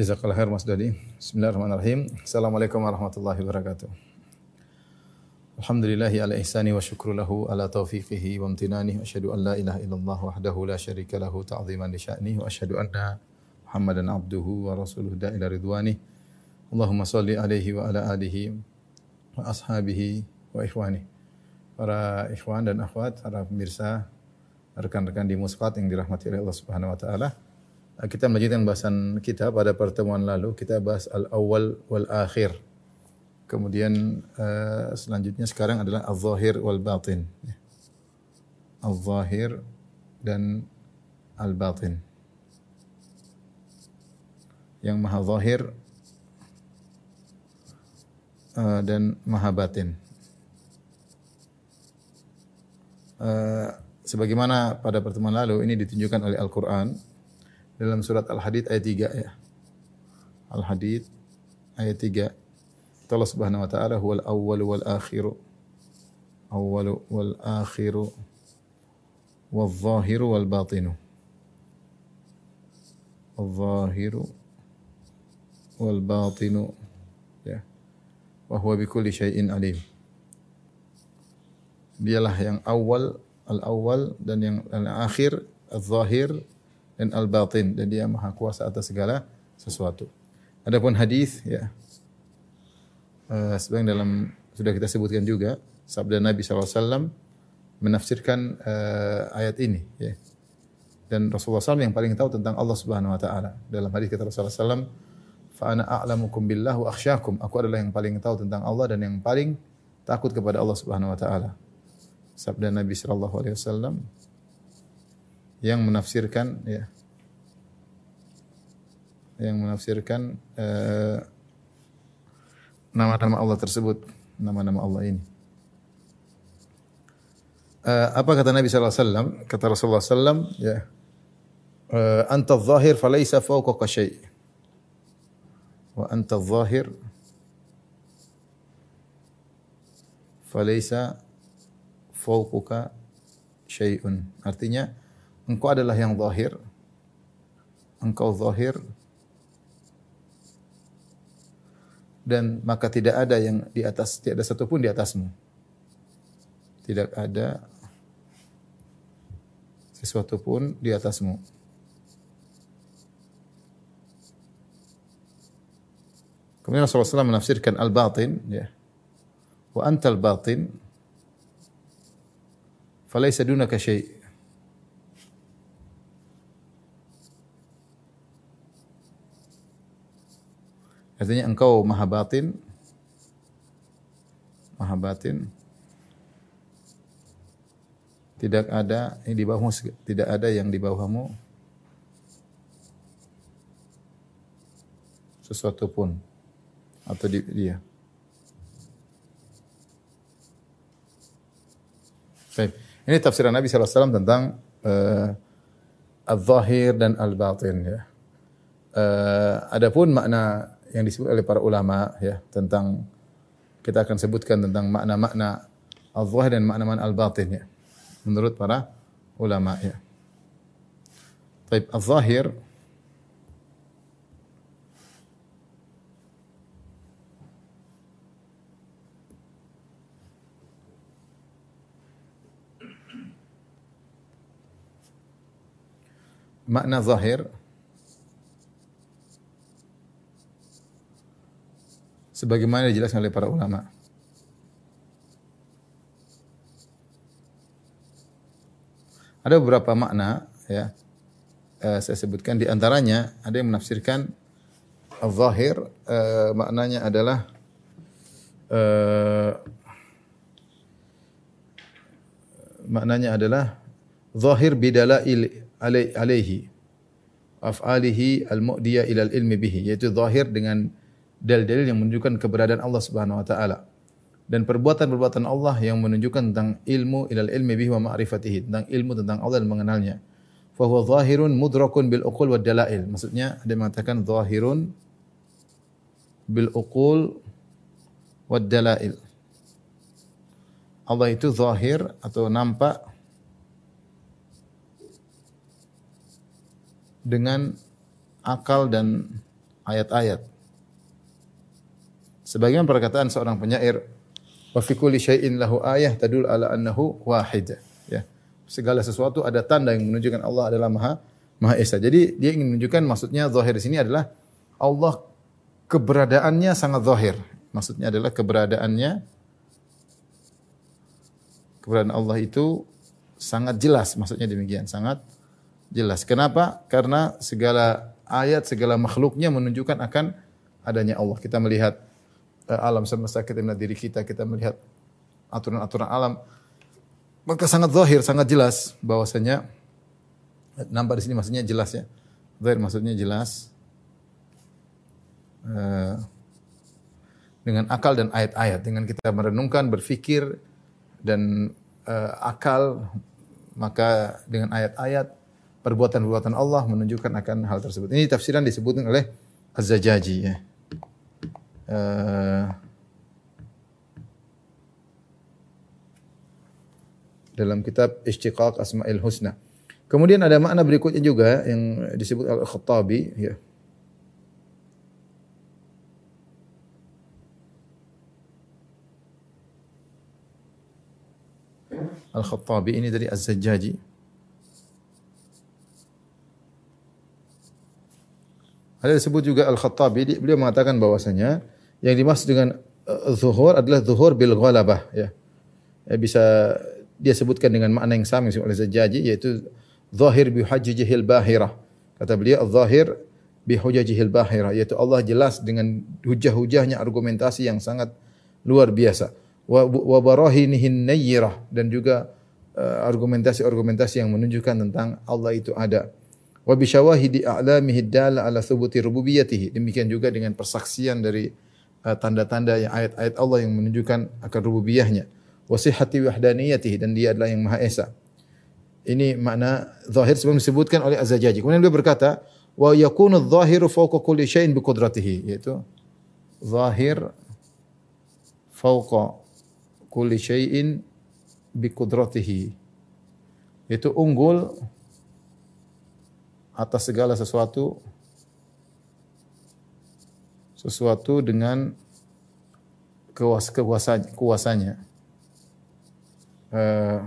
Jazakallah khair Mas Dodi. Bismillahirrahmanirrahim. Assalamualaikum warahmatullahi wabarakatuh. Alhamdulillahi ala ihsani wa syukru lahu ala taufiqihi wa amtinani wa asyhadu an la ilaha illallah wahdahu la syarika lahu ta'ziman li sya'ni wa asyhadu anna Muhammadan abduhu wa rasuluhu da ridwani. Allahumma salli alaihi wa ala alihi wa ashabihi wa ikhwani. Para ikhwan dan akhwat, para pemirsa, rekan-rekan di Musqat yang dirahmati oleh Allah Subhanahu wa taala. Kita melanjutkan bahasan kita pada pertemuan lalu kita bahas al-awwal wal akhir. Kemudian uh, selanjutnya sekarang adalah al-zahir wal batin. Al-zahir dan al-batin. Yang maha zahir uh, dan maha batin. Uh, sebagaimana pada pertemuan lalu ini ditunjukkan oleh Al-Qur'an dalam surat Al-Hadid ayat 3 ya. Al-Hadid ayat 3. Allah Subhanahu wa taala huwal awwal wal akhir. Awwal wal akhir wal zahir wal batin. Al zahir wal batin. Ya. Wa huwa bikulli syai'in alim. Dialah yang awal, al-awwal dan yang al-akhir, al-zahir dan al-batin dan dia maha kuasa atas segala sesuatu. Adapun hadis ya uh, sebagian dalam sudah kita sebutkan juga sabda Nabi SAW menafsirkan uh, ayat ini ya. Dan Rasulullah SAW yang paling tahu tentang Allah Subhanahu wa taala. Dalam hadis kata Rasulullah SAW, "Fa ana a'lamukum billah wa akhsyakum." Aku adalah yang paling tahu tentang Allah dan yang paling takut kepada Allah Subhanahu wa taala. Sabda Nabi sallallahu alaihi wasallam yang menafsirkan ya yang menafsirkan uh, nama-nama Allah tersebut, nama-nama Allah ini. Uh, apa kata Nabi sallallahu alaihi wasallam? Kata Rasulullah sallam, ya. Uh, anta adh-dhahir falaysa fawqaka syai'. Wa anta adh-dhahir falaysa fawqaka syai'un. Artinya engkau adalah yang zahir. Engkau zahir dan maka tidak ada yang di atas tidak ada satupun di atasmu. Tidak ada sesuatu pun di atasmu. Kemudian Rasulullah SAW menafsirkan al-batin ya. Wa antal batin falaysa dunaka syai'. Artinya engkau maha batin, maha batin, tidak ada yang di bawahmu, tidak ada yang di bawahmu sesuatu pun atau di, dia. Baik. Ini tafsiran Nabi SAW tentang uh, al-zahir dan al-batin. Ya. Uh, adapun makna yang disebut oleh para ulama ya tentang kita akan sebutkan tentang makna-makna al-zahir dan makna-makna al-batin ya. Menurut para ulama ya. Baik, al-zahir makna zahir sebagaimana dijelaskan oleh para ulama. Ada beberapa makna ya. Uh, saya sebutkan di antaranya ada yang menafsirkan al-zahir uh, maknanya adalah uh, maknanya adalah zahir bidalail alaihi af'alihi al-mu'diya ila al-ilmi bihi yaitu zahir dengan dalil-dalil yang menunjukkan keberadaan Allah Subhanahu wa taala. Dan perbuatan-perbuatan Allah yang menunjukkan tentang ilmu ilal ilmi bihi wa ma'rifatihi tentang ilmu tentang Allah dan mengenalnya. Fa huwa zahirun mudrakun bil uqul wad dalail. Maksudnya ada yang mengatakan zahirun bil uqul wad dalail. Allah itu zahir atau nampak dengan akal dan ayat-ayat. Sebagian perkataan seorang penyair, wa fi kulli syai'in lahu ayah tadul ala annahu wahid. Ya. Segala sesuatu ada tanda yang menunjukkan Allah adalah Maha Maha Esa. Jadi dia ingin menunjukkan maksudnya zahir di sini adalah Allah keberadaannya sangat zahir. Maksudnya adalah keberadaannya keberadaan Allah itu sangat jelas. Maksudnya demikian, sangat jelas. Kenapa? Karena segala ayat, segala makhluknya menunjukkan akan adanya Allah. Kita melihat alam semesta, kita melihat diri kita, kita melihat aturan-aturan alam. Maka sangat zahir, sangat jelas bahwasanya nampak di sini maksudnya jelas ya. Zahir maksudnya jelas. Uh, dengan akal dan ayat-ayat, dengan kita merenungkan, berfikir dan uh, akal, maka dengan ayat-ayat perbuatan-perbuatan Allah menunjukkan akan hal tersebut. Ini tafsiran disebutkan oleh Az-Zajaji ya. Uh, dalam kitab Istiqaq Asma'il Husna. Kemudian ada makna berikutnya juga yang disebut Al-Khattabi ya. Al-Khattabi ini dari Az-Zajjaji. Ada disebut juga Al-Khattabi, beliau mengatakan bahwasanya yang dimaksud dengan uh, zuhur adalah zuhur bil ghalabah ya. ya. bisa dia sebutkan dengan makna yang sama oleh Zajaji yaitu zahir bi hajjihil bahirah. Kata beliau zahir bi hujajihil bahirah yaitu Allah jelas dengan hujah-hujahnya argumentasi yang sangat luar biasa. Wa, wa barahinihin nayyirah dan juga uh, argumentasi-argumentasi yang menunjukkan tentang Allah itu ada wa bi syawahidi a'lamihi dalla ala thubuti rububiyyatihi. Demikian juga dengan persaksian dari tanda-tanda yang ayat-ayat Allah yang menunjukkan akan rububiyahnya. Wa sihhati wahdaniyatihi dan dia adalah yang Maha Esa. Ini makna zahir sebelum disebutkan oleh Az-Zajaji. Kemudian dia berkata, wa yakunu adh-dhahiru fawqa kulli syai'in bi qudratihi, yaitu zahir fawqa kulli syai'in bi qudratihi. Itu unggul atas segala sesuatu sesuatu dengan kuas, kuasa, kuasanya. Uh,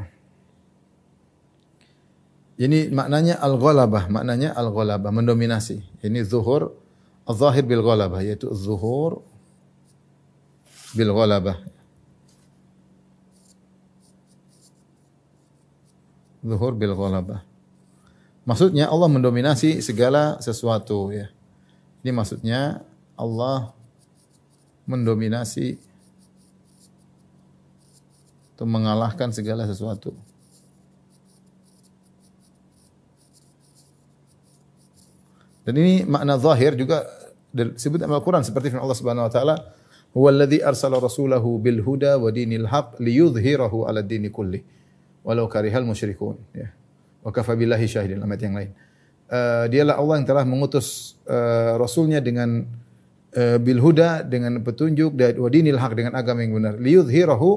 ini maknanya al-ghalabah, maknanya al-ghalabah, mendominasi. Ini zuhur, al-zahir bil ghalabah, yaitu zuhur bil ghalabah. Zuhur bil ghalabah. Maksudnya Allah mendominasi segala sesuatu ya. Ini maksudnya Allah mendominasi atau mengalahkan segala sesuatu. Dan ini makna zahir juga disebut dalam Al-Quran seperti firman Allah Subhanahu wa taala, "Huwallazi arsala rasulahu bil huda wa dinil haq liyudhhirahu 'ala dini kulli walau karihal musyrikun." Ya. Wa kafa billahi syahidin ayat yang lain. Uh, dialah Allah yang telah mengutus uh, rasulnya dengan bil huda dengan petunjuk dan wadinil haq dengan agama yang benar. Liyudhhirahu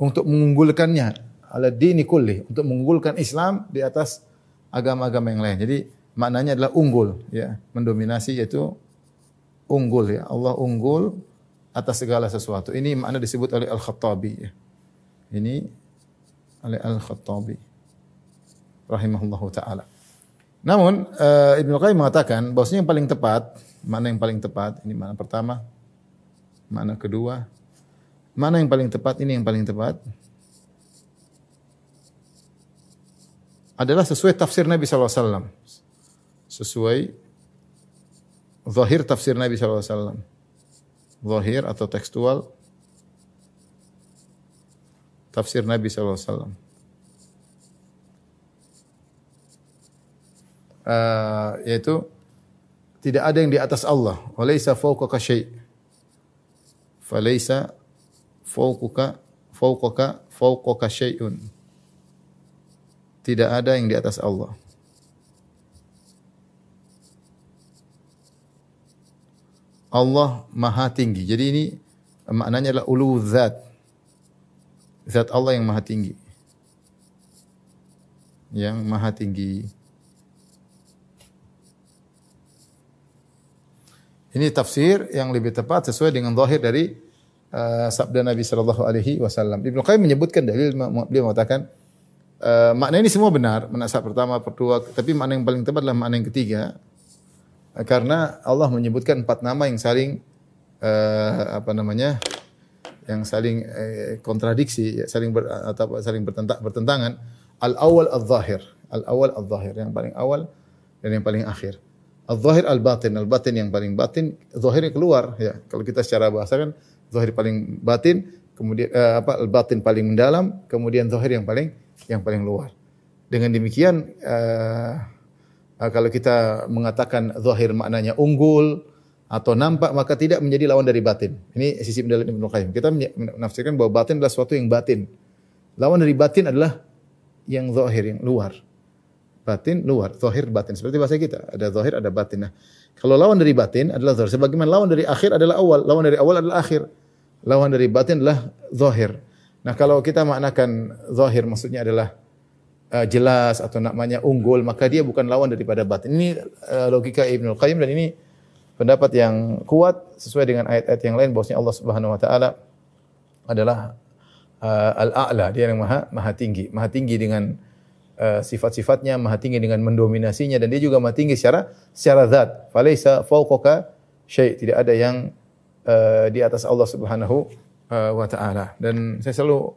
untuk mengunggulkannya ala dini kulli, untuk mengunggulkan Islam di atas agama-agama yang lain. Jadi maknanya adalah unggul ya, mendominasi yaitu unggul ya. Allah unggul atas segala sesuatu. Ini makna disebut oleh Al-Khattabi ya. Ini oleh Al-Khattabi rahimahullahu taala. Namun uh, Ibnu Qayyim mengatakan bahwasanya yang paling tepat, mana yang paling tepat? Ini mana pertama? Mana kedua? Mana yang paling tepat? Ini yang paling tepat. Adalah sesuai tafsir Nabi SAW. Sesuai zahir tafsir Nabi SAW. Zahir atau tekstual tafsir Nabi SAW. Uh, yaitu tidak ada yang di atas Allah. Walaysa fawqaka syai'. Falaysa fawqaka fawqaka fawqaka syai'un. Tidak ada yang di atas Allah. Allah maha tinggi. Jadi ini maknanya adalah ulu zat. Zat Allah yang maha tinggi. Yang maha tinggi. Ini tafsir yang lebih tepat sesuai dengan zahir dari uh, sabda Nabi sallallahu alaihi wasallam. Ibnu Qayyim menyebutkan dalil beliau mengatakan uh, makna ini semua benar, makna saat pertama, kedua, tapi makna yang paling tepat adalah makna yang ketiga. Uh, karena Allah menyebutkan empat nama yang saling uh, apa namanya? yang saling uh, kontradiksi, saling ber, atau saling bertentang, bertentangan. Al-awwal al-zahir, al-awwal al-zahir, yang paling awal dan yang paling akhir. Al-zahir al-batin, al-batin yang paling batin, zahirnya keluar ya. Kalau kita secara bahasa kan zahir paling batin, kemudian uh, apa al-batin paling mendalam, kemudian zahir yang paling yang paling luar. Dengan demikian uh, uh, kalau kita mengatakan zahir maknanya unggul atau nampak maka tidak menjadi lawan dari batin. Ini sisi pendalam Ibnu Qayyim. Kita menafsirkan bahwa batin adalah sesuatu yang batin. Lawan dari batin adalah yang zahir, yang luar batin luar, zahir batin. Seperti bahasa kita, ada zahir, ada batin. Nah, kalau lawan dari batin adalah zahir. Sebagaimana lawan dari akhir adalah awal, lawan dari awal adalah akhir. Lawan dari batin adalah zahir. Nah, kalau kita maknakan zahir maksudnya adalah uh, jelas atau namanya unggul, maka dia bukan lawan daripada batin. Ini uh, logika Ibnu Qayyim dan ini pendapat yang kuat sesuai dengan ayat-ayat yang lain bahwasanya Allah Subhanahu wa taala adalah uh, al-a'la, dia yang maha maha tinggi, maha tinggi dengan uh, sifat-sifatnya maha tinggi dengan mendominasinya dan dia juga maha tinggi secara secara zat. Falaisa fawqaka syai' tidak ada yang uh, di atas Allah Subhanahu uh, wa taala. Dan saya selalu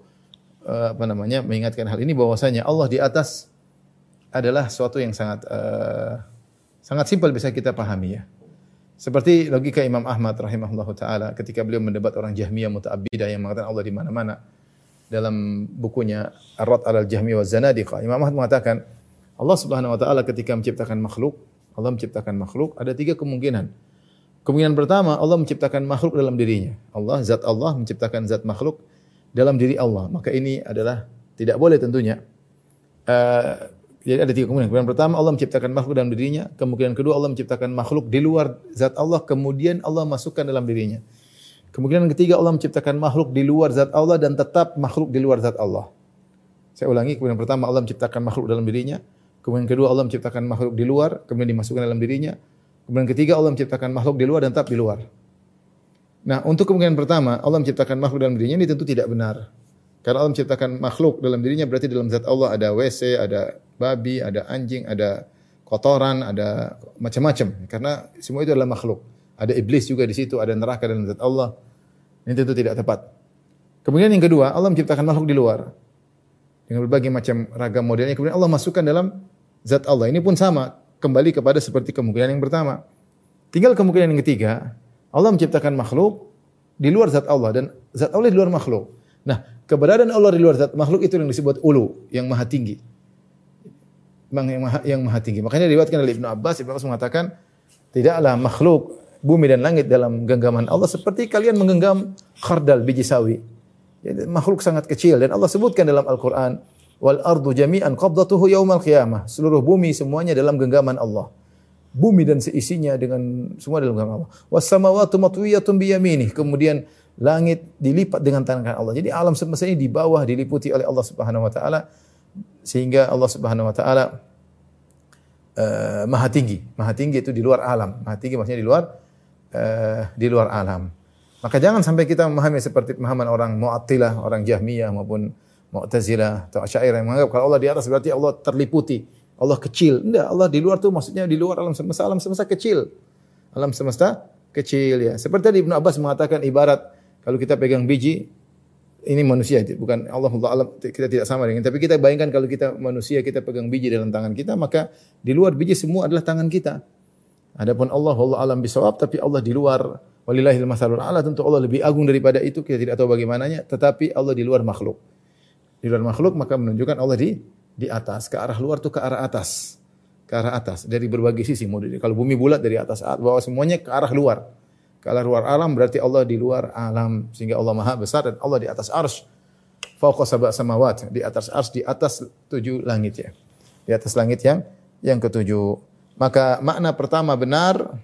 uh, apa namanya mengingatkan hal ini bahwasanya Allah di atas adalah suatu yang sangat uh, sangat simpel bisa kita pahami ya. Seperti logika Imam Ahmad rahimahullah taala ketika beliau mendebat orang Jahmiyah muta'abbidah yang mengatakan Allah di mana-mana dalam bukunya Ar-Rad al-Jahmi wa Zanadiqah. Imam Ahmad mengatakan Allah Subhanahu wa taala ketika menciptakan makhluk, Allah menciptakan makhluk ada tiga kemungkinan. Kemungkinan pertama Allah menciptakan makhluk dalam dirinya. Allah zat Allah menciptakan zat makhluk dalam diri Allah. Maka ini adalah tidak boleh tentunya. Uh, jadi ada tiga kemungkinan. Kemungkinan pertama Allah menciptakan makhluk dalam dirinya. Kemungkinan kedua Allah menciptakan makhluk di luar zat Allah. Kemudian Allah masukkan dalam dirinya. Kemungkinan ketiga Allah menciptakan makhluk di luar zat Allah dan tetap makhluk di luar zat Allah. Saya ulangi, kemudian pertama Allah menciptakan makhluk dalam dirinya. Kemudian kedua Allah menciptakan makhluk di luar, kemudian dimasukkan dalam dirinya. Kemudian ketiga Allah menciptakan makhluk di luar dan tetap di luar. Nah, untuk kemungkinan pertama Allah menciptakan makhluk dalam dirinya ini tentu tidak benar. Karena Allah menciptakan makhluk dalam dirinya berarti dalam zat Allah ada WC, ada babi, ada anjing, ada kotoran, ada macam-macam. Karena semua itu adalah makhluk. Ada iblis juga di situ, ada neraka dalam zat Allah. Ini tentu tidak tepat. Kemudian yang kedua, Allah menciptakan makhluk di luar. Dengan berbagai macam ragam modelnya. Kemudian Allah masukkan dalam zat Allah. Ini pun sama. Kembali kepada seperti kemungkinan yang pertama. Tinggal kemungkinan yang ketiga. Allah menciptakan makhluk di luar zat Allah. Dan zat Allah di luar makhluk. Nah, keberadaan Allah di luar zat makhluk itu yang disebut ulu. Yang maha tinggi. Yang maha, yang maha tinggi. Makanya diriwayatkan oleh Ibnu Abbas. Ibnu Abbas mengatakan, tidaklah makhluk bumi dan langit dalam genggaman Allah seperti kalian menggenggam khardal biji sawi. Jadi, makhluk sangat kecil dan Allah sebutkan dalam Al-Qur'an wal ardu jami'an qabdatuhu yaumal qiyamah. Seluruh bumi semuanya dalam genggaman Allah. Bumi dan seisinya dengan semua dalam genggaman Allah. Was samawati matwiyatun bi yaminih. Kemudian langit dilipat dengan tangan Allah. Jadi alam semesta ini di bawah diliputi oleh Allah Subhanahu wa taala sehingga Allah Subhanahu wa taala uh, maha tinggi. Maha tinggi itu di luar alam. Maha tinggi maksudnya di luar uh, di luar alam. Maka jangan sampai kita memahami seperti pemahaman orang Mu'attilah, orang Jahmiyah maupun Mu'tazilah atau Asy'ariyah yang menganggap kalau Allah di atas berarti Allah terliputi, Allah kecil. Enggak, Allah di luar tuh maksudnya di luar alam semesta, alam semesta kecil. Alam semesta kecil ya. Seperti tadi Ibnu Abbas mengatakan ibarat kalau kita pegang biji ini manusia bukan Allah alam kita tidak sama dengan tapi kita bayangkan kalau kita manusia kita pegang biji dalam tangan kita maka di luar biji semua adalah tangan kita Adapun Allah Allah alam bisawab tapi Allah di luar walillahil masalul ala tentu Allah lebih agung daripada itu kita tidak tahu bagaimananya tetapi Allah di luar makhluk. Di luar makhluk maka menunjukkan Allah di di atas ke arah luar tuh ke arah atas. Ke arah atas dari berbagai sisi. Kalau bumi bulat dari atas bawah semuanya ke arah luar. Ke arah luar alam berarti Allah di luar alam sehingga Allah Maha besar dan Allah di atas arsy. Fauqa sab'a samawat, di atas ars, di atas tujuh langit ya. Di atas langit yang yang ketujuh. Maka makna pertama benar,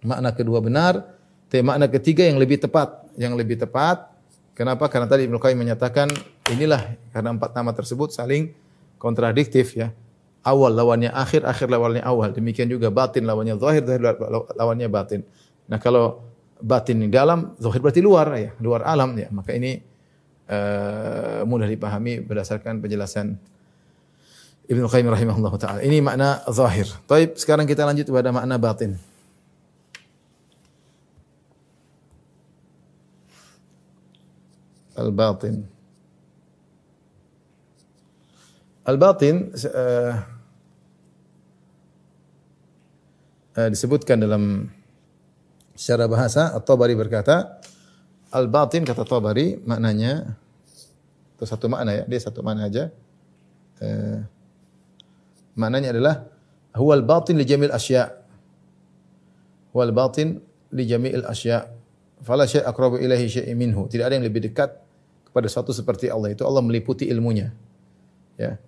makna kedua benar, tapi makna ketiga yang lebih tepat, yang lebih tepat. Kenapa? Karena tadi Ibnu Qayyim menyatakan inilah karena empat nama tersebut saling kontradiktif ya. awal lawannya akhir, akhir lawannya awal. Demikian juga batin lawannya zahir, zahir lawannya batin. Nah, kalau batin ini dalam, zahir berarti luar ya, luar alam ya. Maka ini uh, mudah dipahami berdasarkan penjelasan Ibnu Qayyim rahimahullah taala. Ini makna zahir. Baik, sekarang kita lanjut kepada makna batin. Al-batin. Al-batin uh, uh, disebutkan dalam secara bahasa At-Tabari berkata Al-batin kata Tabari maknanya itu satu makna ya, dia satu makna aja. Uh, maknanya adalah huwal batin li jamil asya. Huwal batin li jamil asya. Fala syai' aqrabu ilaihi syai'in minhu. Tidak ada yang lebih dekat kepada suatu seperti Allah itu Allah meliputi ilmunya. Ya.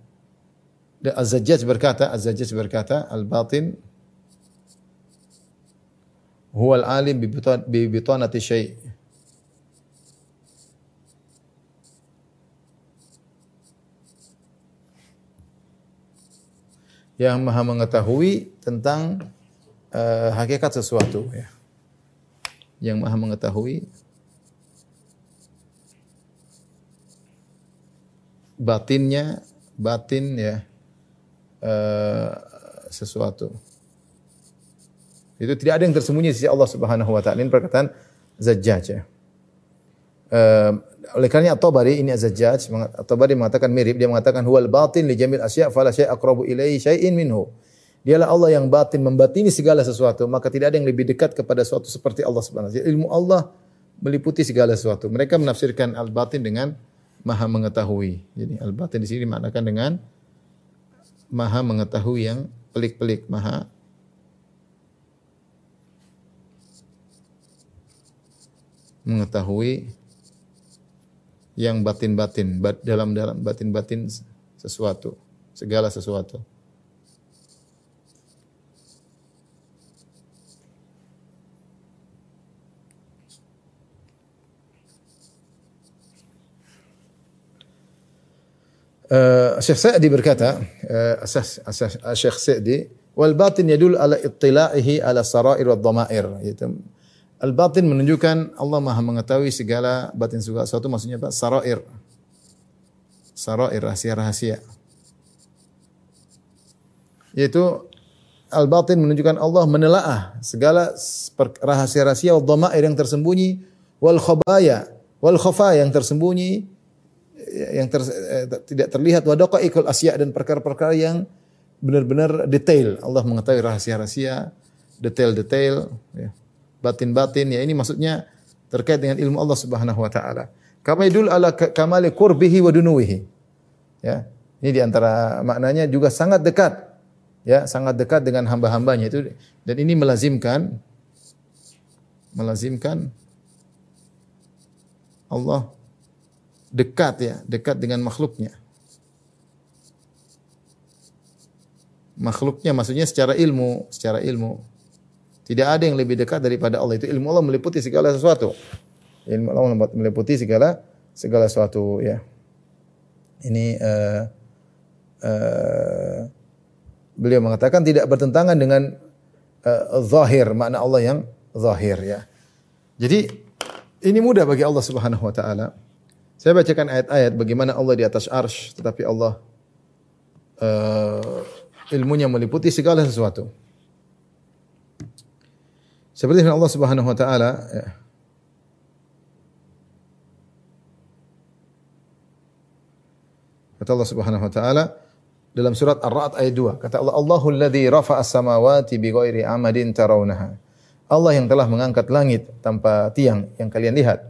Dan Az-Zajjaj berkata, Az-Zajjaj berkata, al-batin huwa al-alim bi bitanati syai'. Yang maha mengetahui tentang uh, hakikat sesuatu ya. Yang maha mengetahui batinnya, batin ya uh, sesuatu. Itu tidak ada yang tersembunyi di sisi Allah Subhanahu wa taala. Ini perkataan Zajjaj ya. Uh, oleh karena At-Tabari ini Az-Zajjaj, At-Tabari mengatakan mirip, dia mengatakan huwal batin li jamil asya fala syai' aqrabu ilaihi syai'in minhu. Dialah Allah yang batin membatini segala sesuatu, maka tidak ada yang lebih dekat kepada sesuatu seperti Allah Subhanahu wa taala. Ilmu Allah meliputi segala sesuatu. Mereka menafsirkan al-batin dengan maha mengetahui. Jadi al-batin di sini dimaknakan dengan maha mengetahui yang pelik-pelik, maha mengetahui yang batin-batin, dalam dalam batin-batin sesuatu, segala sesuatu. Uh, Syekh Sa'di berkata, uh, Syekh Sa'di, wal batin yadul ala ittila'ihi ala sarair wa dhamair. Yaitu, al batin menunjukkan Allah Maha mengetahui segala batin segala sesuatu maksudnya apa? Sarair. Sarair rahasia-rahasia. Yaitu al batin menunjukkan Allah menelaah segala rahasia-rahasia dhamair yang tersembunyi wal khabaya wal khafa yang tersembunyi yang ter, eh, tidak terlihat wa daqaiqul asya dan perkara-perkara yang benar-benar detail. Allah mengetahui rahasia-rahasia, detail-detail, ya. Batin-batin. Ya ini maksudnya terkait dengan ilmu Allah Subhanahu wa taala. Kama idul ala kamali qurbihi wa dunuwihi. Ya. Ini di antara maknanya juga sangat dekat. Ya, sangat dekat dengan hamba-hambanya itu dan ini melazimkan melazimkan Allah dekat ya, dekat dengan makhluknya. Makhluknya maksudnya secara ilmu, secara ilmu. Tidak ada yang lebih dekat daripada Allah itu ilmu Allah meliputi segala sesuatu. Ilmu Allah meliputi segala segala sesuatu ya. Ini uh, uh, beliau mengatakan tidak bertentangan dengan uh, zahir makna Allah yang zahir ya. Jadi ini mudah bagi Allah Subhanahu wa taala saya bacakan ayat-ayat bagaimana Allah di atas arsh, tetapi Allah uh, ilmunya meliputi segala sesuatu. Seperti Allah Subhanahu wa taala ya. Kata Allah Subhanahu wa taala dalam surat Ar-Ra'd ayat 2, kata Allah Allahu alladzi rafa'a as-samawati bighairi amadin tarawnaha. Allah yang telah mengangkat langit tanpa tiang yang kalian lihat.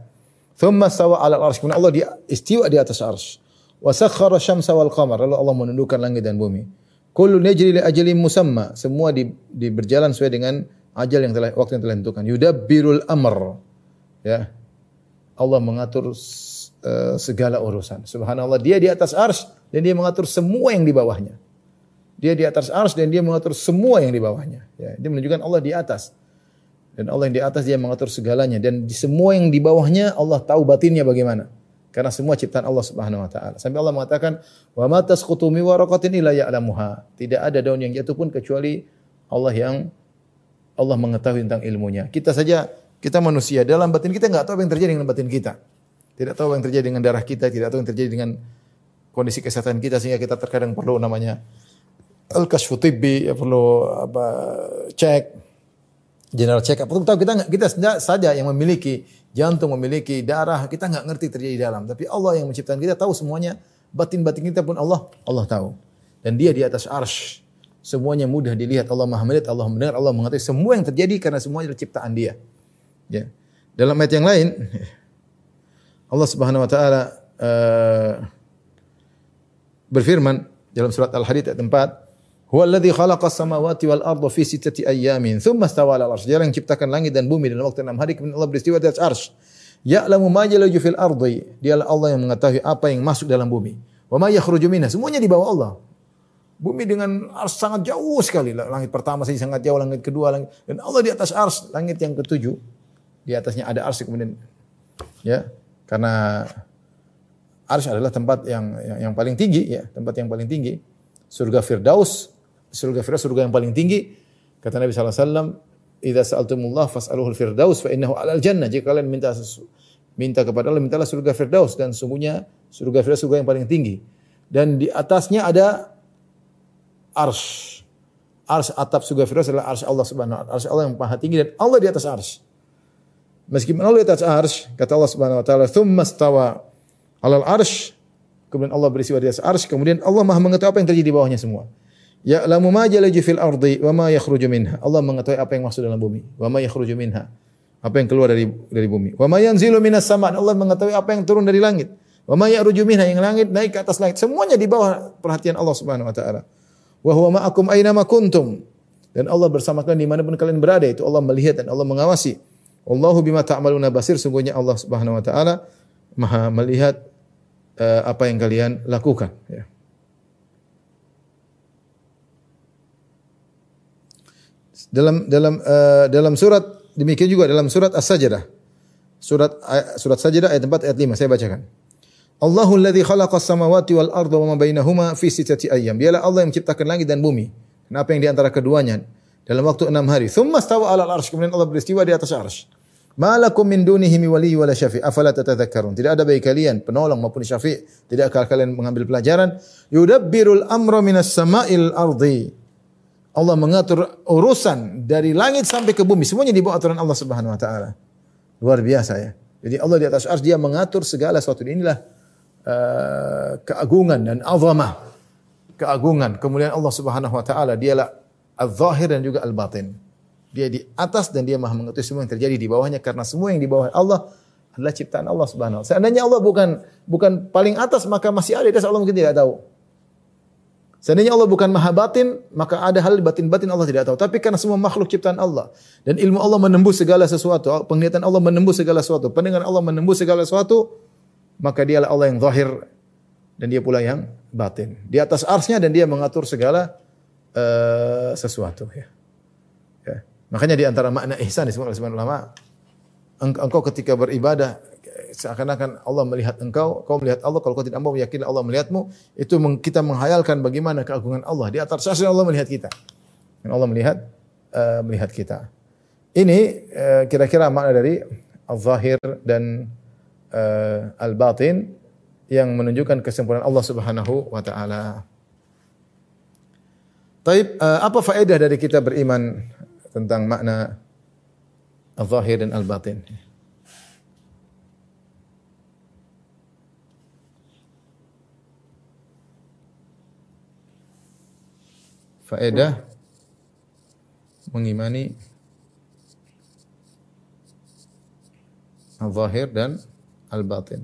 Thumma stawa 'ala al-'arsy. Kemudian Allah dia istiwa di atas arsy. Wa sakhkhara syamsa wal qamar. Lalu Allah menundukkan langit dan bumi. Kullu yajri li ajalin musamma. Semua di, di berjalan sesuai dengan ajal yang telah waktu yang telah ditentukan. Yudabbirul amr. Ya. Allah mengatur uh, segala urusan. Subhanallah, dia di atas arsy dan dia mengatur semua yang di bawahnya. Dia di atas arsy dan dia mengatur semua yang di bawahnya. Ya, dia menunjukkan Allah di atas. Dan Allah yang di atas dia mengatur segalanya dan di semua yang di bawahnya Allah tahu batinnya bagaimana. karena semua ciptaan Allah Subhanahu wa taala. Sampai Allah mengatakan, "Wa ma tasqutu min waraqatin illa ya'lamuha." Tidak ada daun yang jatuh pun kecuali Allah yang Allah mengetahui tentang ilmunya. Kita saja kita manusia dalam batin kita enggak tahu apa yang terjadi dengan batin kita. Tidak tahu apa yang terjadi dengan darah kita, tidak tahu yang terjadi dengan kondisi kesehatan kita sehingga kita terkadang perlu namanya al-kashfu tibbi, ya perlu apa cek general check up. Tahu kita kita saja yang memiliki jantung, memiliki darah, kita nggak ngerti terjadi di dalam. Tapi Allah yang menciptakan kita tahu semuanya. Batin-batin kita pun Allah, Allah tahu. Dan dia di atas arsh. Semuanya mudah dilihat. Allah maha melihat, Allah mendengar, Allah mengetahui semua yang terjadi karena semuanya adalah ciptaan dia. Ya. Dalam ayat yang lain, Allah Subhanahu wa taala uh, berfirman dalam surat Al-Hadid ayat 4, Huwa alladhi khalaqa samawati wal arda fi sittati ayyamin thumma stawa 'ala al-'arsy. Dia yang ciptakan langit dan bumi dalam waktu enam hari kemudian Allah beristiwa di atas arsy. Ya'lamu ma jalaju fil ardi. Dialah Allah yang mengetahui apa yang masuk dalam bumi. Wa ma yakhruju minha. Semuanya di bawah Allah. Bumi dengan ars sangat jauh sekali. Langit pertama saja sangat jauh, langit kedua, langit dan Allah di atas ars, langit yang ketujuh. Di atasnya ada ars kemudian ya, karena ars adalah tempat yang, yang yang paling tinggi ya, tempat yang paling tinggi. Surga Firdaus surga Firdaus surga yang paling tinggi. Kata Nabi sallallahu alaihi wasallam, "Idza sa'altumullah fas'aluhu al-firdaus fa innahu 'alal jannah." Jika kalian minta minta kepada Allah, mintalah surga Firdaus dan sungguhnya surga Firdaus surga yang paling tinggi. Dan di atasnya ada ars. Ars atap surga Firdaus adalah ars Allah Subhanahu wa taala. Ars Allah yang maha tinggi dan Allah di atas ars. Meskipun Allah di atas ars, kata Allah Subhanahu wa taala, "Tsumma stawa 'alal ars." Kemudian Allah berisiwa di atas ars, kemudian Allah Maha mengetahui apa yang terjadi di bawahnya semua. Ya'lamu ma jalaju fil ardi wa ma yakhruju minha. Allah mengetahui apa yang masuk dalam bumi. Wa ma yakhruju minha. Apa yang keluar dari dari bumi. Wa ma yanzilu minas sama. Allah mengetahui apa yang turun dari langit. Wa ma ya'ruju minha yang langit naik ke atas langit. Semuanya di bawah perhatian Allah Subhanahu wa taala. Wa huwa ma'akum aina ma kuntum. Dan Allah bersama kalian di mana pun kalian berada itu Allah melihat dan Allah mengawasi. Allahu bima ta'maluna basir. Sungguhnya Allah Subhanahu wa taala Maha melihat uh, apa yang kalian lakukan ya. Dalam dalam uh, dalam surat demikian juga dalam surat As-Sajdah. Surat surat Sajdah ayat 4 ayat 5 saya bacakan. Allahul ladzi khalaqas samawati wal arda wa ma bainahuma fi sittati ayyam. Dialah Allah yang menciptakan langit dan bumi. Kenapa yang di antara keduanya dalam waktu enam hari. Thumma stawa 'alal arsy. Kemudian Allah beristiwa di atas arsy. Malakum min dunihi mi wali wala syafi. Afala tatadzakkarun. Tidak ada bagi kalian penolong maupun syafi. Tidakkah kalian mengambil pelajaran? Yudabbirul amra minas sama'il ardi. Allah mengatur urusan dari langit sampai ke bumi. Semuanya di bawah aturan Allah Subhanahu wa taala. Luar biasa ya. Jadi Allah di atas ars dia mengatur segala sesuatu. Inilah uh, keagungan dan azamah. Keagungan. Kemuliaan Allah Subhanahu wa taala dialah al-zahir dan juga al-batin. Dia di atas dan dia maha mengetahui semua yang terjadi di bawahnya karena semua yang di bawah Allah adalah ciptaan Allah Subhanahu wa taala. Seandainya Allah bukan bukan paling atas maka masih ada di atas Allah mungkin tidak tahu. Seandainya Allah bukan maha batin, maka ada hal batin-batin Allah tidak tahu. Tapi karena semua makhluk ciptaan Allah. Dan ilmu Allah menembus segala sesuatu. Penglihatan Allah menembus segala sesuatu. Pendengaran Allah menembus segala sesuatu. Maka dialah Allah yang zahir. Dan dia pula yang batin. Di atas arsnya dan dia mengatur segala uh, sesuatu. Ya. Ya. Makanya di antara makna ihsan disebut oleh sebagian ulama. Engkau ketika beribadah seakan-akan Allah melihat engkau, kau melihat Allah. Kalau kau tidak mau meyakini Allah melihatmu, itu kita menghayalkan bagaimana keagungan Allah. Di atas arsy Allah melihat kita. Dan Allah melihat uh, melihat kita. Ini uh, kira-kira makna dari al-zahir dan uh, al-batin yang menunjukkan kesempurnaan Allah Subhanahu wa taala. Taib, uh, apa faedah dari kita beriman tentang makna al-zahir dan al-batin? faedah mengimani al-zahir dan al-batin.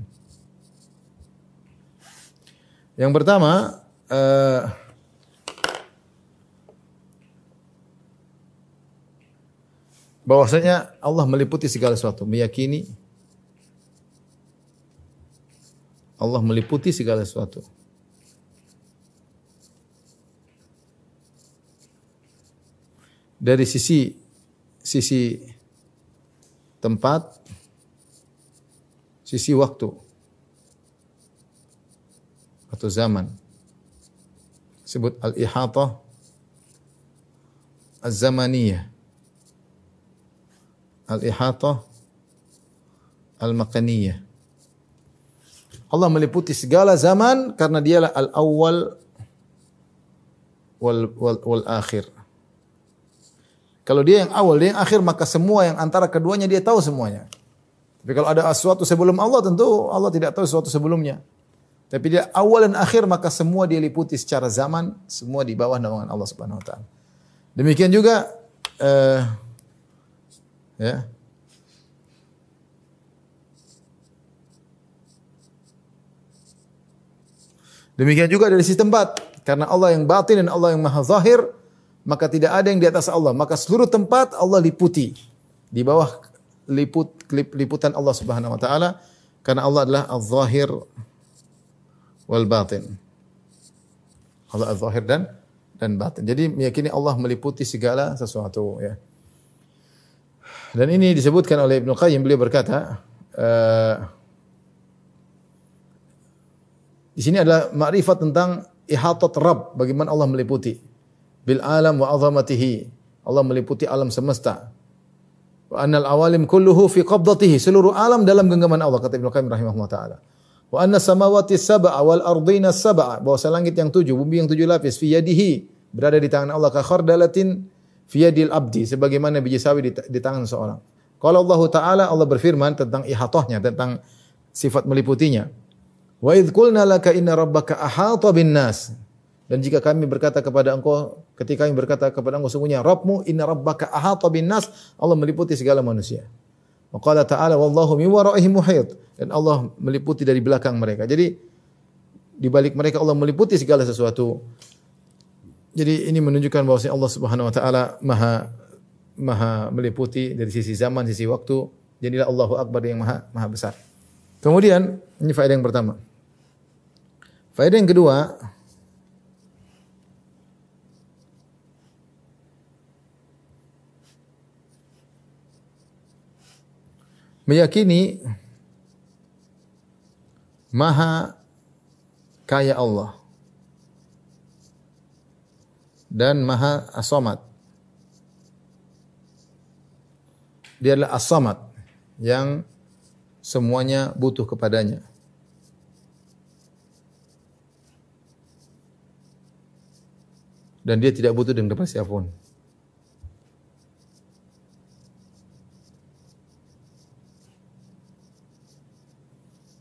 Yang pertama, uh, bahwasanya Allah meliputi segala sesuatu, meyakini Allah meliputi segala sesuatu. dari sisi sisi tempat, sisi waktu. atau zaman. Sebut al-ihatah az-zamaniyah. Al-ihatah al-makaniyah. Allah meliputi segala zaman karena dialah al-awwal wal, wal, wal akhir. Kalau dia yang awal, dia yang akhir, maka semua yang antara keduanya dia tahu semuanya. Tapi kalau ada sesuatu sebelum Allah, tentu Allah tidak tahu sesuatu sebelumnya. Tapi dia awal dan akhir, maka semua dia liputi secara zaman, semua di bawah naungan Allah Subhanahu Wa Taala. Demikian juga, uh, ya, Demikian juga dari sisi tempat. Karena Allah yang batin dan Allah yang maha zahir, maka tidak ada yang di atas Allah. Maka seluruh tempat Allah liputi. Di bawah liput liputan Allah Subhanahu wa taala karena Allah adalah az-zahir wal batin. Allah az-zahir dan dan batin. Jadi meyakini Allah meliputi segala sesuatu ya. Dan ini disebutkan oleh Ibnu Qayyim beliau berkata, uh, Di sini adalah makrifat tentang ihatat Rabb, bagaimana Allah meliputi bil alam wa azamatihi. Allah meliputi alam semesta. Annal awalim kulluhu fi qabdatihi. Seluruh alam dalam genggaman Allah kata Ibnu Qayyim rahimahullah taala. Wa anna samawati sab'a wal ardina sab'a. Bahwa langit yang tujuh, bumi yang tujuh lapis fi yadihi berada di tangan Allah ka khardalatin fi yadil abdi sebagaimana biji sawi di, di tangan seorang. Kalau Allah taala Allah berfirman tentang ihatahnya, tentang sifat meliputinya. Wa idh qulna laka inna rabbaka ahata bin nas. Dan jika kami berkata kepada engkau, ketika kami berkata kepada engkau sungguhnya Rabbmu inna rabbaka ahata bin nas, Allah meliputi segala manusia. Wa qala ta'ala wallahu min waraihim muhit. Dan Allah meliputi dari belakang mereka. Jadi di balik mereka Allah meliputi segala sesuatu. Jadi ini menunjukkan bahwa Allah Subhanahu wa taala Maha Maha meliputi dari sisi zaman, sisi waktu. Jadilah Allahu Akbar yang Maha Maha besar. Kemudian ini faedah yang pertama. Faedah yang kedua, meyakini maha kaya Allah dan maha asomat. Dia adalah asomat yang semuanya butuh kepadanya. dan dia tidak butuh dengan kepada siapa pun.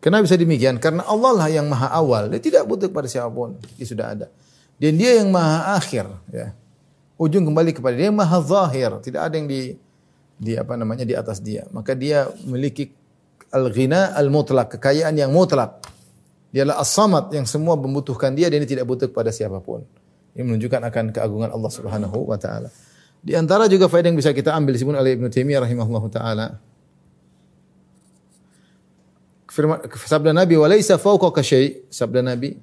Kenapa bisa demikian? Karena Allah lah yang maha awal. Dia tidak butuh kepada siapa pun. Dia sudah ada. Dan dia yang maha akhir. Ya. Ujung kembali kepada dia yang maha zahir. Tidak ada yang di, di apa namanya di atas dia. Maka dia memiliki al-ghina al-mutlak. Kekayaan yang mutlak. Dia adalah as-samad yang semua membutuhkan dia dan dia tidak butuh kepada siapa pun. Ini menunjukkan akan keagungan Allah Subhanahu wa taala. Di antara juga faedah yang bisa kita ambil disebut oleh Ibnu Taimiyah rahimahullah taala. Firman sabda Nabi wa laisa fawqaka syai' sabda Nabi.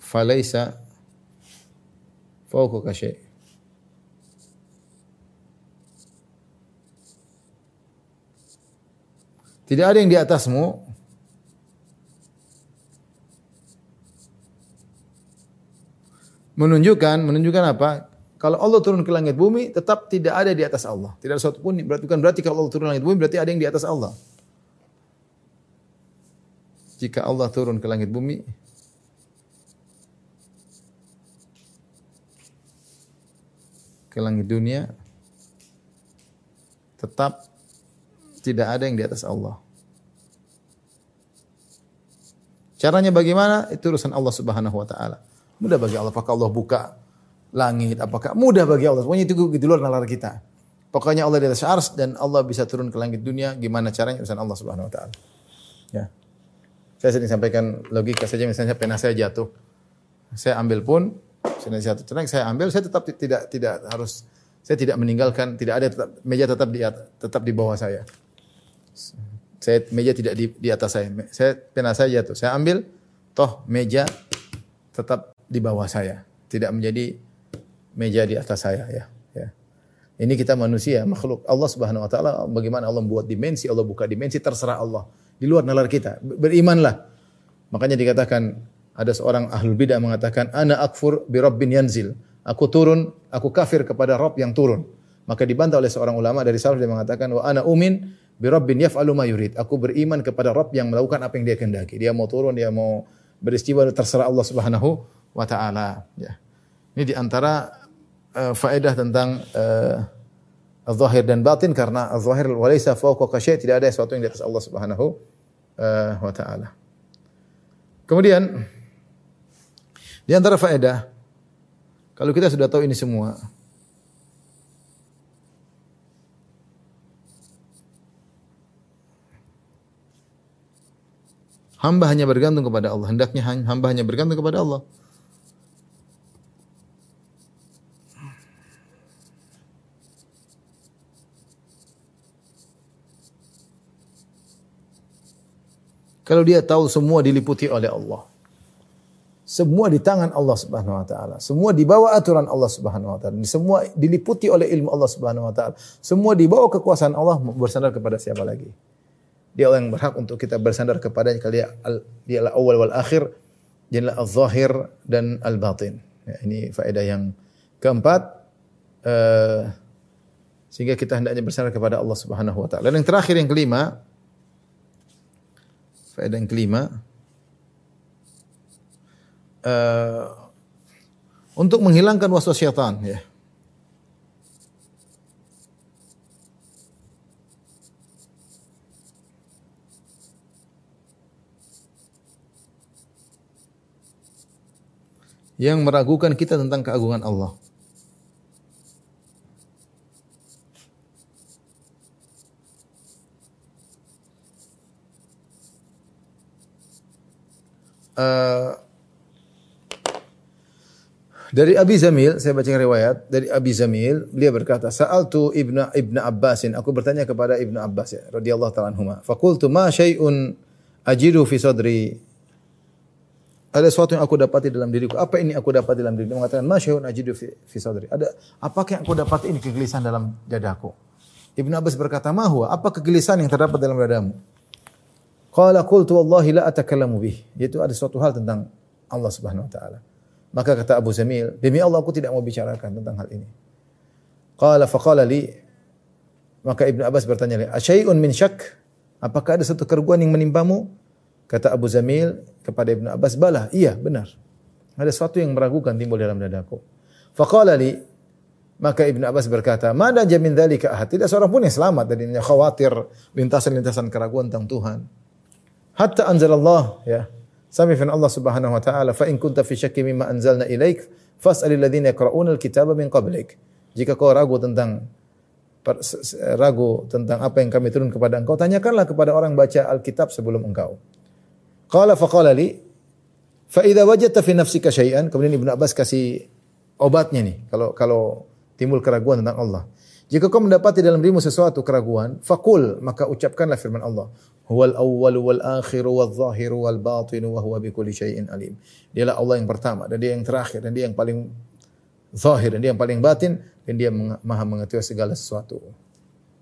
Falaisa fawqaka syai' Tidak ada yang di atasmu menunjukkan menunjukkan apa? Kalau Allah turun ke langit bumi tetap tidak ada di atas Allah. Tidak ada sesuatu pun berarti bukan berarti kalau Allah turun ke langit bumi berarti ada yang di atas Allah. Jika Allah turun ke langit bumi ke langit dunia tetap tidak ada yang di atas Allah. Caranya bagaimana? Itu urusan Allah Subhanahu wa taala. Mudah bagi Allah. Apakah Allah buka langit? Apakah mudah bagi Allah? Pokoknya itu di luar nalar kita. Pokoknya Allah di atas ars dan Allah bisa turun ke langit dunia. Gimana caranya? Urusan Allah Subhanahu wa taala. Ya. Saya sering sampaikan logika saja misalnya pena saya jatuh. Saya ambil pun saya jatuh tenang saya ambil saya tetap tidak tidak harus saya tidak meninggalkan tidak ada tetap meja tetap di tetap di bawah saya. Saya meja tidak di, di atas saya. Saya pena saya jatuh. Saya ambil, toh meja tetap di bawah saya. Tidak menjadi meja di atas saya ya. ya. Ini kita manusia, makhluk. Allah Subhanahu wa taala bagaimana Allah membuat dimensi, Allah buka dimensi terserah Allah. Di luar nalar kita. Berimanlah. Makanya dikatakan ada seorang ahlul bidah mengatakan ana akfur bi rabbin yanzil. Aku turun, aku kafir kepada Rabb yang turun. Maka dibantah oleh seorang ulama dari salaf dia mengatakan wa ana umin bi rabbin yaf'alu ma yurid. Aku beriman kepada Rabb yang melakukan apa yang dia kehendaki. Dia mau turun, dia mau beristiwa terserah Allah Subhanahu wa taala, ya. Ini di antara uh, faedah tentang uh, zahir dan batin karena zahir walaysa fawqa syai' tidak ada sesuatu yang di atas Allah Subhanahu uh, wa taala. Kemudian di antara faedah kalau kita sudah tahu ini semua Hamba hanya bergantung kepada Allah. Hendaknya hamba hanya bergantung kepada Allah. Kalau dia tahu semua diliputi oleh Allah. Semua di tangan Allah Subhanahu wa taala. Semua di bawah aturan Allah Subhanahu wa taala. Semua diliputi oleh ilmu Allah Subhanahu wa taala. Semua di bawah kekuasaan Allah bersandar kepada siapa lagi? Dia orang yang berhak untuk kita bersandar kepadanya kalau dia dia adalah awal wal akhir, dia adalah al-zahir dan al-batin. Ya, ini faedah yang keempat uh, sehingga kita hendaknya bersandar kepada Allah Subhanahu wa taala. Dan yang terakhir yang kelima, faedah yang kelima uh, untuk menghilangkan waswas syaitan ya. Yang meragukan kita tentang keagungan Allah. Uh, dari Abi Zamil, saya baca riwayat dari Abi Zamil, beliau berkata, "Sa'altu Ibnu Ibnu Abbasin, aku bertanya kepada Ibnu Abbas ya, radhiyallahu taala anhuma. Faqultu ma syai'un ajidu fi sadri?" Ada sesuatu yang aku dapati dalam diriku. Apa ini aku dapat dalam diriku? Dia mengatakan, "Ma syai'un ajidu fi, fi sadri?" Ada apakah yang aku dapat ini kegelisahan dalam dadaku? Ibnu Abbas berkata, "Ma huwa? Apa kegelisahan yang terdapat dalam dadamu?" Qala qultu wallahi la atakallamu bih. Itu ada suatu hal tentang Allah Subhanahu wa taala. Maka kata Abu Zamil, demi Allah aku tidak mau bicarakan tentang hal ini. Qala faqala li maka Ibnu Abbas bertanya "Asyai'un min syak?" Apakah ada satu kerugian yang menimpamu? Kata Abu Zamil kepada Ibnu Abbas, "Bala, iya, benar. Ada sesuatu yang meragukan timbul dalam dadaku." Faqala li maka Ibnu Abbas berkata, "Mana jamin dzalika ahad?" Tidak seorang pun yang selamat dari khawatir lintasan-lintasan keraguan tentang Tuhan. Hatta anzalallah ya. Sampai firman Allah Subhanahu wa taala, "Fa in kunta fi syakki mimma anzalna ilaik, fas'alil ladzina yaqra'una al-kitaba min qablik." Jika kau ragu tentang ragu tentang apa yang kami turun kepada engkau, tanyakanlah kepada orang baca Alkitab sebelum engkau. Qala faqala li fa idza wajadta fi nafsika syai'an, kemudian Ibnu Abbas kasih obatnya nih kalau kalau timbul keraguan tentang Allah. Jika kau mendapati dalam dirimu sesuatu keraguan, fakul maka ucapkanlah firman Allah. Huwal awwal wal akhir wal zahir wal batin wa huwa bikulli syai'in alim. Dialah Allah yang pertama dan dia yang terakhir dan dia yang paling zahir dan dia yang paling batin dan dia maha mengetahui segala sesuatu.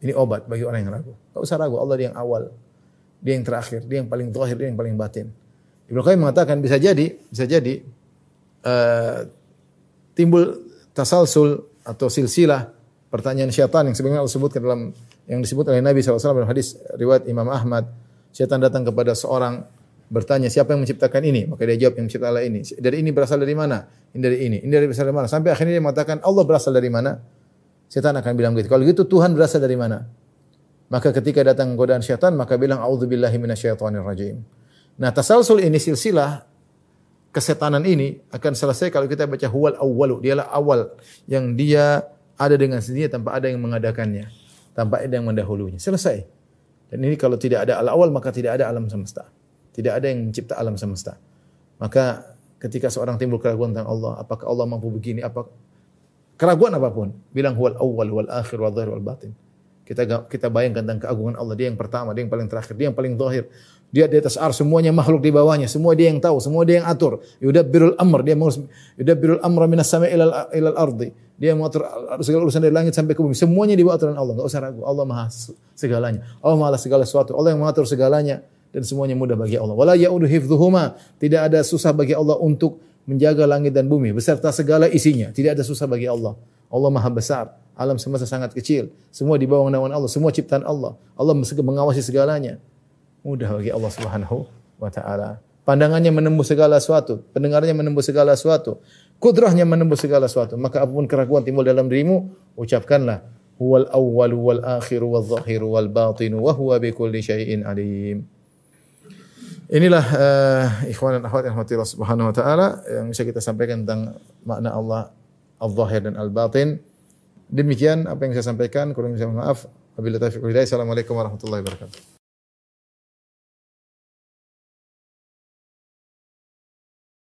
Ini obat bagi orang yang ragu. Tak usah ragu, Allah dia yang awal, dia yang terakhir, dia yang paling zahir, dia yang paling batin. Ibnu Qayyim mengatakan bisa jadi, bisa jadi uh, timbul tasalsul atau silsilah pertanyaan syaitan yang sebagaimana Allah sebutkan dalam yang disebut oleh Nabi SAW dalam hadis riwayat Imam Ahmad. Syaitan datang kepada seorang bertanya siapa yang menciptakan ini? Maka dia jawab yang menciptakan ini. Dari ini berasal dari mana? Ini dari ini. Ini dari berasal dari mana? Sampai akhirnya dia mengatakan Allah berasal dari mana? Syaitan akan bilang begitu. Kalau gitu Tuhan berasal dari mana? Maka ketika datang godaan syaitan maka bilang auzubillahi minasyaitonir rajim nah tasalsul ini silsilah kesetanan ini akan selesai kalau kita baca huwal awwalu. Dialah awal yang dia ada dengan sendirinya tanpa ada yang mengadakannya, tanpa ada yang mendahulunya. Selesai. Dan ini kalau tidak ada al-awal maka tidak ada alam semesta. Tidak ada yang mencipta alam semesta. Maka ketika seorang timbul keraguan tentang Allah, apakah Allah mampu begini, apa keraguan apa pun, bilang huwal awwal wal akhir wal zahir wal batin. Kita kita bayangkan tentang keagungan Allah. Dia yang pertama, dia yang paling terakhir, dia yang paling zahir. Dia di atas ar, semuanya makhluk di bawahnya, semua dia yang tahu, semua dia yang atur. Yudabbirul amr, dia mengurus yudabbirul amra minas sama ilal ilal ardi. Dia mengatur segala urusan dari langit sampai ke bumi. Semuanya di bawah aturan Allah, enggak usah ragu. Allah Maha segalanya. Allah Maha segala sesuatu. Allah yang mengatur segalanya dan semuanya mudah bagi Allah. Wala yaudu hifdhuhuma. Tidak ada susah bagi Allah untuk menjaga langit dan bumi beserta segala isinya. Tidak ada susah bagi Allah. Allah Maha besar. Alam semesta sangat kecil. Semua di bawah naungan Allah. Semua ciptaan Allah. Allah mengawasi segalanya. Mudah bagi Allah Subhanahu wa taala. Pandangannya menembus segala sesuatu, pendengarannya menembus segala sesuatu, kudrahnya menembus segala sesuatu. Maka apa pun keraguan timbul dalam dirimu, ucapkanlah huwal awwal wal akhir wal zahir wal batin wa huwa bikulli syai'in alim. Inilah uh, ikhwan dan akhwat yang Subhanahu wa taala yang bisa kita sampaikan tentang makna Allah al-zahir dan al-batin. Demikian apa yang saya sampaikan, kurang bisa maaf. Wabillahi taufiq Assalamualaikum warahmatullahi wabarakatuh.